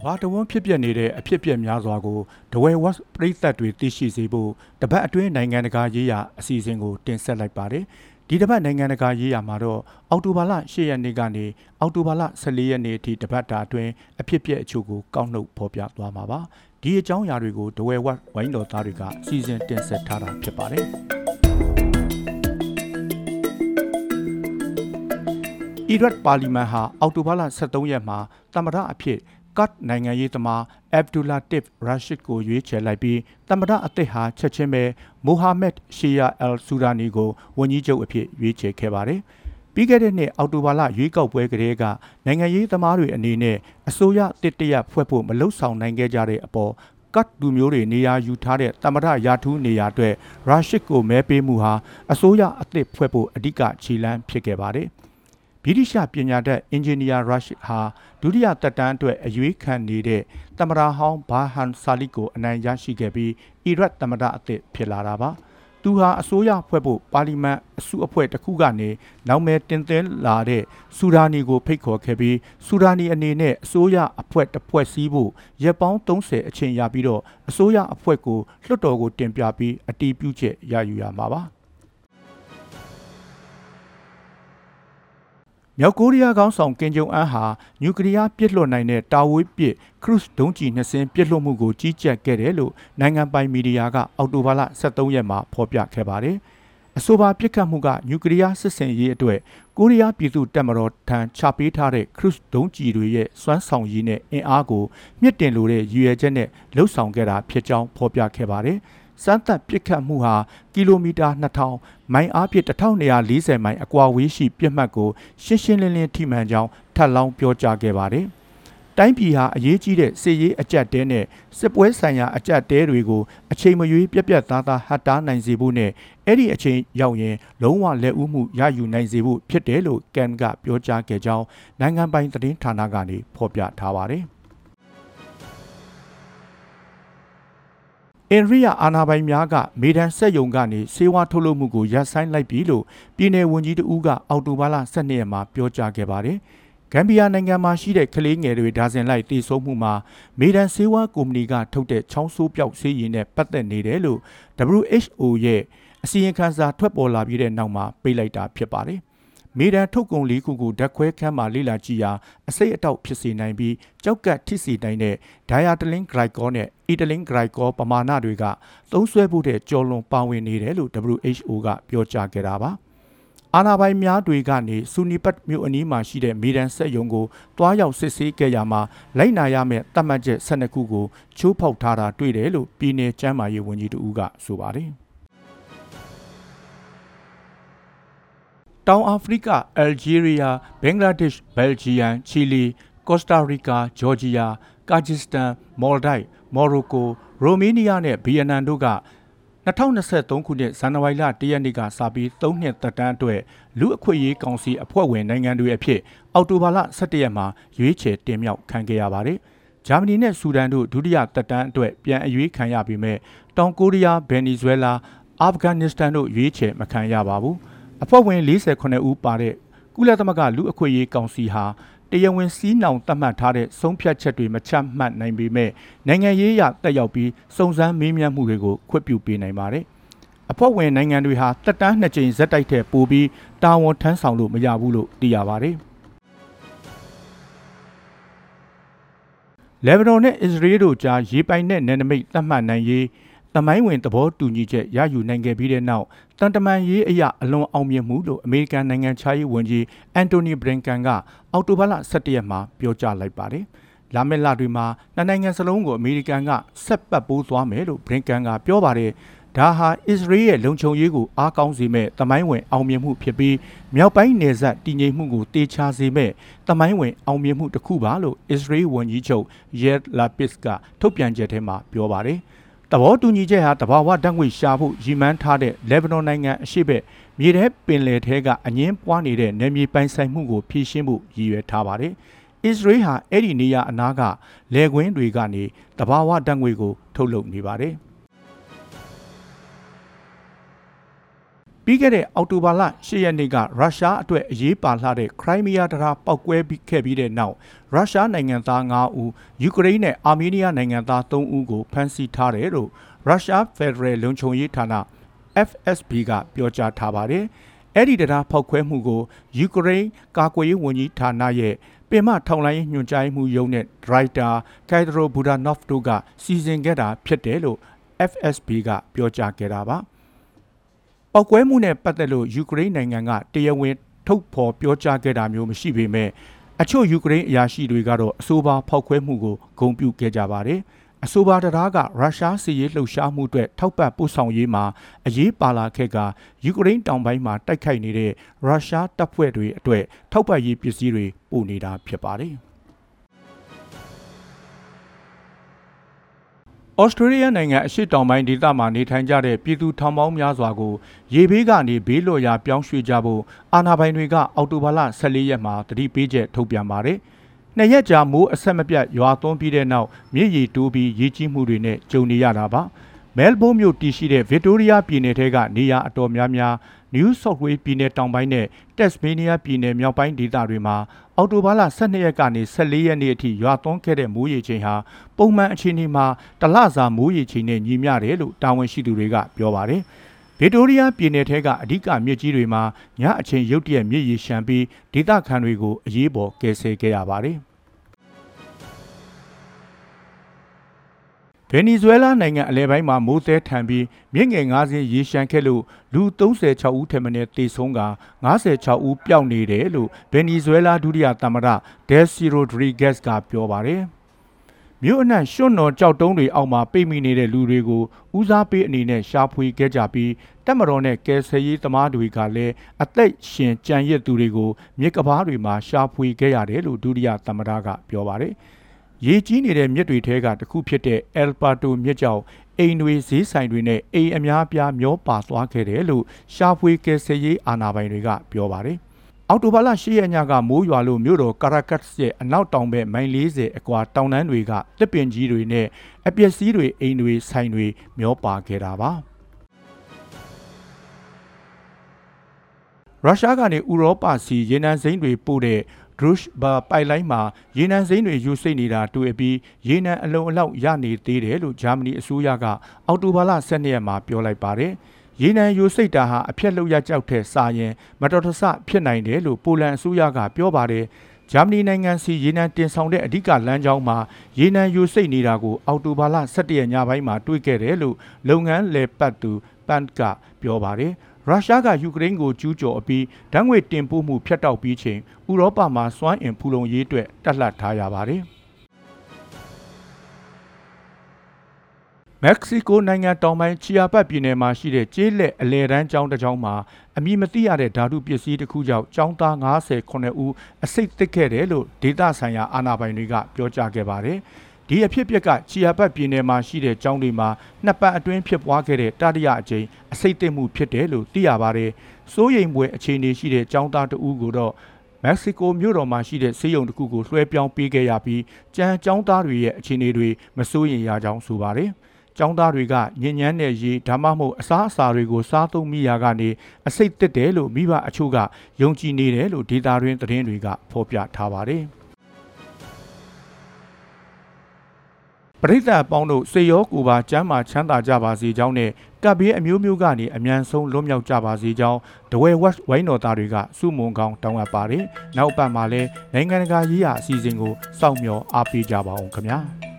ကဘာတဝန်းဖြစ်ပျက်နေတဲ့အဖြစ်အပျက်များစွာကိုဒဝဲဝက်ပြည်သက်တွေသိရှိစေဖို့တပတ်အတွင်းနိုင်ငံတကာရေးရာအစီအစဉ်ကိုတင်ဆက်လိုက်ပါတယ်ဒီတပတ်နိုင်ငံတကာရေးရာမှာတော့အောက်တိုဘာလ10ရက်နေ့ကနေအောက်တိုဘာလ14ရက်နေ့အထိတပတ်တာအတွင်းအဖြစ်အပျက်အချို့ကိုကောက်နှုတ်ဖော်ပြသွားမှာပါဒီအကြောင်းအရာတွေကိုဒဝဲဝက်ဝိုင်းတော်သားတွေကစီစဉ်တင်ဆက်ထားတာဖြစ်ပါတယ်အီရတ်ပါလီမန်ဟာအောက်တိုဘာလ23ရက်မှာတမရအဖြစ် ကတ်နိုင်ငံရေးသမားအဗ်ဒူလာတစ်ရာရှစ်ကိုရွေးချယ်လိုက်ပြီးတမရအသစ်ဟာချက်ချင်းပဲမိုဟာမက်ရှီယာအယ်ဆူရာနီကိုဝန်ကြီးချုပ်အဖြစ်ရွေးချယ်ခဲ့ပါတယ်။ပြီးခဲ့တဲ့နှစ်အောက်တိုဘာလရွေးကောက်ပွဲကလေးကနိုင်ငံရေးသမားတွေအနေနဲ့အစိုးရတစ်တရက်ဖွဲ့ဖို့မလုံဆောင်နိုင်ခဲ့ကြတဲ့အပေါ်ကတ်လူမျိုးတွေနေရာယူထားတဲ့တမရရာထူးနေရာအတွက်ရာရှစ်ကိုမဲပေးမှုဟာအစိုးရအသစ်ဖွဲ့ဖို့အဓိကခြေလှမ်းဖြစ်ခဲ့ပါတယ်။ ဗြိတိရှပညာတတ်အင်ဂျင်နီယာရရှ်ဟာဒုတိယတက်တန်းအတွက်အရွေးခံနေတဲ့တမရာဟောင်းဘာဟန်ဆာလီကိုအနိုင်ရရှိခဲ့ပြီးအီရတ်တမရအသစ်ဖြစ်လာတာပါသူဟာအစိုးရဖွဲ့ဖို့ပါလီမန်အစုအဖွဲ့တစ်ခုကနေနောက်မဲတင်သွင်းလာတဲ့ဆူဒာနီကိုဖိတ်ခေါ်ခဲ့ပြီးဆူဒာနီအနေနဲ့အစိုးရအဖွဲ့တစ်ဖွဲ့စည်းဖို့ရက်ပေါင်း30အချိန်ရပြီးတော့အစိုးရအဖွဲ့ကိုလွှတ်တော်ကိုတင်ပြပြီးအတီးပြုချက်ရယူရမှာပါ မြောက်ကိုရီးယားခေါင်းဆောင်ကင်ဂျုံအန်ဟာနျူကလ িয়ার ပစ်လွှတ်နိုင်တဲ့တာဝေးပစ်ခရုစ်ဒုံးကျည်နှစ်စင်းပစ်လွှတ်မှုကိုကြီးကြပ်ခဲ့တယ်လို့နိုင်ငံပိုင်မီဒီယာကအောက်တိုဘာလ23ရက်မှာဖော်ပြခဲ့ပါတယ်။အဆိုပါပစ်ခတ်မှုကနျူကလ িয়ার စစ်စင်ရေးအတွက်ကိုရီးယားပြည်သူတပ်မတော်ထံချပေးထားတဲ့ခရုစ်ဒုံးကျည်တွေရဲ့စွမ်းဆောင်ရည်နဲ့အင်အားကိုမြင့်တင်လိုတဲ့ရည်ရွယ်ချက်နဲ့လှုပ်ဆောင်ခဲ့တာဖြစ်ကြောင်းဖော်ပြခဲ့ပါတယ်။ စမ်းသပ်ပစ်ခတ်မှုဟာကီလိုမီတာ2000မိုင်အားဖြင့်1240မိုင်အကွာဝေးရှိပြစ်မှတ်ကိုရှင်းရှင်းလင်းလင်းထိမှန်ကြောင်းထပ်လောင်းပြောကြားခဲ့ပါတယ်။တိုင်းပြည်ဟာအရေးကြီးတဲ့စစ်ရေးအကြက်တဲနဲ့စစ်ပွဲဆိုင်ရာအကြက်တဲတွေကိုအချိန်မရွေးပြက်ပြက်သားသားဟတ်တားနိုင်စေဖို့နဲ့အဲ့ဒီအချိန်ရောက်ရင်လုံးဝလက်ဦးမှုရယူနိုင်စေဖို့ဖြစ်တယ်လို့ကန်ကပြောကြားခဲ့ကြောင်းနိုင်ငံပိုင်သတင်းဌာနကနေဖော်ပြထားပါတယ်။ အင်ရီယာအာနာပိုင်များကမေဒန်ဆက်ယုံကနေစေဝါထုတ်လုပ်မှုကိုရပ်ဆိုင်းလိုက်ပြီလို့ပြည်내ဝန်ကြီးတဦးကအောက်တိုဘာလ12ရက်မှာပြောကြားခဲ့ပါတယ်။ဂမ်ဘီယာနိုင်ငံမှာရှိတဲ့ကလေးငယ်တွေဒါဇင်လိုက်တည်ဆုံမှုမှာမေဒန်စေဝါကုမ္ပဏီကထုတ်တဲ့ချောင်းဆိုးပြောက်ဆေးရည်နဲ့ပတ်သက်နေတယ်လို့ WHO ရဲ့အစီရင်ခံစာထွက်ပေါ်လာပြီးတဲ့နောက်မှာပြေးလိုက်တာဖြစ်ပါတယ် မေဒန်ထုတ်ကုန်လေးခုကိုဓာတ်ခွဲခန်းမှာလေ့လာကြည့်ရာအစိတ်အတောက်ဖြစ်စေနိုင်ပြီးကြောက်ကတ်ထိစေနိုင်တဲ့ဒိုင်ယာတလင်းဂရိုက်ကောနဲ့အီတလင်းဂရိုက်ကောပမာဏတွေကသုံးစွဲဖို့တဲ့ကြော်လွန်ပါဝင်နေတယ်လို့ WHO ကပြောကြားခဲ့တာပါအာနာပိုင်များတွေကနေဆူနီပတ်မြို့အနီးမှာရှိတဲ့မေဒန်ဆက်ယုံကိုတွားရောက်စစ်ဆေးခဲ့ရမှာလိုက်နာရမယ့်တတ်မှတ်ချက်12ခုကိုချိုးဖောက်ထားတာတွေ့တယ်လို့ပြည်내ကျန်းမာရေးဝန်ကြီးတဦးကဆိုပါတယ် တောင်အာဖရိက၊အယ်ဂျီးရီးယား၊ဘင်္ဂလားဒေ့ရှ်၊ဘယ်လ်ဂျီယမ်၊ချီလီ၊ကော့စတာရီကာ၊ဂျော်ဂျီယာ၊ကာဂျစ္စတန်၊မော်လ်ဒိုက်၊မော်ရိုကို၊ရိုမေးနီးယားနဲ့ဗီယက်နမ်တို့က2023ခုနှစ်ဇန်နဝါရီလ1ရက်နေ့ကစပြီး3နှစ်သက်တမ်းအတွက်လူအခွင့်အရေးကောင်စီအဖွဲ့ဝင်နိုင်ငံတွေအဖြစ်အောက်တိုဘာလ17ရက်မှာရွေးချယ်တင်မြှောက်ခံခဲ့ရပါတယ်။ဂျာမနီနဲ့ဆူဒန်တို့ဒုတိယသက်တမ်းအတွက်ပြန်အရွေးခံရပြီးမဲ့တောင်ကိုရီးယား၊ဗင်နီဇွဲလား၊အာဖဂန်နစ္စတန်တို့ရွေးချယ်မခံရပါဘူး။ အဖွဲ့ဝင်48ဦးပါတဲ့ကုလသမဂ္ဂလူအခွင့်အရေးကောင်စီဟာတရားဝင်စီးနှောင်သတ်မှတ်ထားတဲ့ဆုံးဖြတ်ချက်တွေမချမှတ်နိုင်ပေမဲ့နိုင်ငံရေးအရတက်ရောက်ပြီးစုံစမ်းမေးမြန်းမှုတွေကိုခွင့်ပြုပေးနိုင်ပါတယ်။အဖွဲ့ဝင်နိုင်ငံတွေဟာတက်တန်းနှစ်ကြိမ်ဇက်တိုက်တဲ့ပိုပြီးတာဝန်ထမ်းဆောင်လို့မရဘူးလို့သိရပါတယ်။လေဗနွန်နဲ့အစ္စရေးတို့ကြားရေပိုင်နဲ့နယ်နိမိတ်သတ်မှတ်နိုင်ရေး တမိုင်းဝင်သဘောတူညီချက်ရယူနိုင်ခဲ့ပြီးတဲ့နောက်တန်တမန်ရေးအရာအလွန်အောင်မြင်မှုလို့အမေရိကန်နိုင်ငံခြားရေးဝန်ကြီးအန်တိုနီဘရင်ကန်ကအောက်တိုဘာလ17ရက်မှာပြောကြားလိုက်ပါတယ်။လာမယ့်လတွေမှာနှစ်နိုင်ငံစလုံးကိုအမေရိကန်ကဆက်ပတ်ပိုးသွားမယ်လို့ဘရင်ကန်ကပြောပါတယ်။ဒါဟာအစ္စရေးရဲ့လုံခြုံရေးကိုအားကောင်းစေမဲ့တမိုင်းဝင်အောင်မြင်မှုဖြစ်ပြီးမြောက်ပိုင်းနယ်စပ်တည်ငြိမ်မှုကိုတေချာစေမဲ့တမိုင်းဝင်အောင်မြင်မှုတစ်ခုပါလို့အစ္စရေးဝန်ကြီးချုပ်ယက်လာပစ်ကထုတ်ပြန်ချက်ထဲမှာပြောပါတယ်။ တဘောတူညီချက်ဟာတဘာဝဓာတ်ငွေရှာဖို့ရည်မှန်းထားတဲ့လက်ဘနွန်နိုင်ငံအရှိဘက်မြေထဲပင်လယ်ထဲကအငင်းပွားနေတဲ့နယ်မြေပိုင်ဆိုင်မှုကိုဖြည့်ရှင်းဖို့ရည်ရွယ်ထားပါတယ်။အစ္စရေးဟာအဲ့ဒီနေရာအနားကလယ်ကွင်းတွေကနေတဘာဝဓာတ်ငွေကိုထုတ်လုပ်နေပါတယ်။ ပြီးခဲ့တဲ့အောက်တိုဘာလ10ရက်နေ့ကရုရှားအတွက်အရေးပါလှတဲ့ခရိုင်းမီးယားတရာပောက်ကွဲပြီးခဲ့ပြီးတဲ့နောက်ရုရှားနိုင်ငံသား9ဦးယူကရိန်းနဲ့အာမေးနီးယားနိုင်ငံသား3ဦးကိုဖမ်းဆီးထားတယ်လို့ရုရှားဖက်ဒရယ်လုံခြုံရေးဌာန FSB ကပြောကြားထားပါတယ်။အဲ့ဒီတရားဖောက်ခွဲမှုကိုယူကရိန်းကာကွယ်ရေးဝန်ကြီးဌာနရဲ့ပင်မထောင်လိုင်းညွှန်ကြားမှုရုံးနဲ့ဒရိုက်တာကယ်ဒရိုဘူဒါနော့ဖ်တို့ကစီစဉ်ခဲ့တာဖြစ်တယ်လို့ FSB ကပြောကြားခဲ့တာပါ။ ပောက်ကွဲမှုနဲ့ပတ်သက်လို့ယူကရိန်းနိုင်ငံကတရားဝင်ထုတ်ဖော်ပြောကြားခဲ့တာမျိုးမရှိပေမဲ့အချို့ယူကရိန်းအရာရှိတွေကတော့အဆိုပါဖောက်ခွဲမှုကိုဂုဏ်ပြုခဲ့ကြပါတယ်။အဆိုပါတရားကရုရှားစစ်ရေးလှုပ်ရှားမှုအတွက်ထောက်ပံ့ပို့ဆောင်ရေးမှာအရေးပါလာခဲ့ကယူကရိန်းတောင်ပိုင်းမှာတိုက်ခိုက်နေတဲ့ရုရှားတပ်ဖွဲ့တွေအတွက်ထောက်ပံ့ရေးပစ္စည်းတွေပို့နေတာဖြစ်ပါတယ်။ ဩစတြေးလျနိုင်ငံအရှေ့တောင်ပိုင်းဒေသမှာနေထိုင်ကြတဲ့ပြည်သူထောင်ပေါင်းများစွာကိုရေဘေးကနေဘေးလွတ်ရာပြောင်းရွှေ့ကြဖို့အာဏာပိုင်တွေကအောက်တိုဘာလ14ရက်မှာတတိပေးချက်ထုတ်ပြန်ပါတယ်။နှစ်ရက်ကြာမိုးအဆက်မပြတ်ရွာသွန်းပြီးတဲ့နောက်မြစ်ရီတိုးပြီးရေကြီးမှုတွေနဲ့ကြုံနေရတာပါမဲလ်ဘုန်းမြို့တည်ရှိတဲ့ဗစ်တိုးရီးယားပြည်နယ်ထဲကနေရာအတော်များများ နယူးဆော့ဝေးပြည်နယ်တောင်ပိုင်းနဲ့တက်စမေးနီးယားပြည်နယ်မြောက်ပိုင်းဒေသတွေမှာ အော်တိုဘာလ12ရက်ကနေ14ရက်နေ့အထိရွာသွန်းခဲ့တဲ့မိုးရေချိန်ဟာပုံမှန်အခြေအနေမှာတလစာမိုးရေချိန်နဲ့ညီမျှတယ်လို့တာဝန်ရှိသူတွေကပြောပါတယ်။ဗစ်တိုးရီးယားပြည်နယ်ထဲကအဓိကမြစ်ကြီးတွေမှာညအချိန်ရုတ်တရက်မြစ်ရေရှမ်းပြီးဒေသခံတွေကိုအရေးပေါ်ကယ်ဆယ်ခဲ့ရပါတယ်။ ဗင်နီဇွဲလားနိုင်ငံအလဲပိုင်းမှာမိုးသဲထန်ပြီးမြင့်ငယ်၅စင်းရေရှမ်းခဲ့လို့လူ36ဦးထက်မနည်းသေဆုံးက56ဦးပျောက်နေတယ်လို့ဗင်နီဇွဲလားဒုတိယသမ္မတဒယ်စီရိုဒရီဂက်စ်ကပြောပါတယ်။မြို့အနှံ့ရွှွန့်တော်ကြောက်တုံးတွေအောက်မှာပိတ်မိနေတဲ့လူတွေကိုဦးစားပေးအနေနဲ့ရှာဖွေခဲ့ကြပြီးတက်မတော်နဲ့ကယ်ဆယ်ရေးသမားတွေကလည်းအသက်ရှင်ကြံရစ်သူတွေကိုမြစ်ကဘာတွေမှာရှာဖွေခဲ့ရတယ်လို့ဒုတိယသမ္မတကပြောပါတယ်။ ရေကြီးနေတဲ့မြစ်တွေထဲကတစ်ခုဖြစ်တဲ့ El Pato မြစ်ကြောင့်အိမ်တွေဈေးဆိုင်တွေနဲ့အိမ်အများအပြားမျောပါသွားခဲ့တယ်လို့ရှာဖွေကယ်ဆယ်ရေးအာဏာပိုင်တွေကပြောပါတယ်။အော်တိုဘာလ10ရက်ညကမိုးရွာလို့မြို့တော်ကာရာကတ်စ်ရဲ့အနောက်တောင်ဘက်မိုင်40အကွာတောင်တန်းတွေကလက်ပင်ကြီးတွေနဲ့အပျက်စီးတွေအိမ်တွေဆိုင်တွေမျောပါခဲ့တာပါ။ရုရှားကနေဥရောပစီရေနံစိမ်းတွေပို့တဲ့ ဒရုရှ်ဘာပိုက်လိုင်းမှာရေနံစိမ်းတွေယူစိတ်နေတာတွေ့ပြီးရေနံအလုံးအလောက်ရနေသေးတယ်လို့ဂျာမနီအစိုးရကအောက်တိုဘာလ12ရက်မှာပြောလိုက်ပါတယ်။ရေနံယူစိတ်တာဟာအဖြက်လောက်ရကြောက်တဲ့စာရင်မတော်တဆဖြစ်နိုင်တယ်လို့ပိုလန်အစိုးရကပြောပါတယ်။ဂျာမနီနိုင်ငံစီရေနံတင်ဆောင်တဲ့အဓိကလမ်းကြောင်းမှာရေနံယူစိတ်နေတာကိုအော်တိုဘာလ17ရက်ညပိုင်းမှာတွေ့ခဲ့တယ်လို့လုပ်ငန်းလေပတ်သူပန်ကပြောပါတယ်။ ရုရှားကယူကရိန်းကိုကျူးကျော်အပြီးဓာတ်ငွေတင်ပို့မှုဖြတ်တောက်ပြီးချိန်ဥရောပမှာစွမ်းအင်ဖူလုံရေးအတွက်တက်လှပ်ထားရပါတယ်။မက္ကဆီကိုနိုင်ငံတောင်ပိုင်းချီယာပတ်ပြည်နယ်မှာရှိတဲ့ကျေးလက်အလဲတန်းကျောင်းတစ်ကျောင်းမှာအမည်မသိရတဲ့ဓာတုပစ္စည်းတစ်ခုကြောင့်ကျောင်းသား98ဦးအစိတ်သက်ခဲ့တယ်လို့ဒေသဆိုင်ရာအာဏာပိုင်တွေကပြောကြားခဲ့ပါတယ်။ ဒီအဖြစ်အပျက်ကချီယာဘတ်ပြည်နယ်မှာရှိတဲ့ကျောင်းတွေမှာနှစ်ပတ်အတွင်းဖြစ်ပွားခဲ့တဲ့တတိယအကြိမ်အစိတ်သိမ့်မှုဖြစ်တယ်လို့သိရပါတယ်။စိုးရိမ်ပွဲအခြေအနေရှိတဲ့ကျောင်းသားတဦးကိုတော့မက္ကဆီကိုမြို့တော်မှာရှိတဲ့ဆေးရုံတစ်ခုကိုလွှဲပြောင်းပေးခဲ့ရပြီးကြံကျောင်းသားတွေရဲ့အခြေအနေတွေမစိုးရိမ်ရကြောင်းဆိုပါတယ်။ကျောင်းသားတွေကညဉ့်ညမ်းတဲ့ရေဒါမှမဟုတ်အစားအစာတွေကိုစားသုံးမိရာကနေအစိတ်တက်တယ်လို့မိဘအချို့ကယုံကြည်နေတယ်လို့ဒေတာတွင်သတင်းတွေကဖော်ပြထားပါတယ်။ ပရိသတ်အပေါင်းတို့စေရောကိုပါကျမ်းမာချမ်းသာကြပါစေကြောင်းနဲ့ကပ်ဘေးအမျိုးမျိုးကနေအမြန်ဆုံးလွတ်မြောက်ကြပါစေကြောင်းဒဝဲဝက်ဝိုင်းတော်သားတွေကစုမုံကောင်းတောင်းအပ်ပါတယ်။နောက်ပတ်မှာလည်းနိုင်ငံတကာရေးရာအစီအစဉ်ကိုစောင့်မျှော်အားပေးကြပါအောင်ခင်ဗျာ။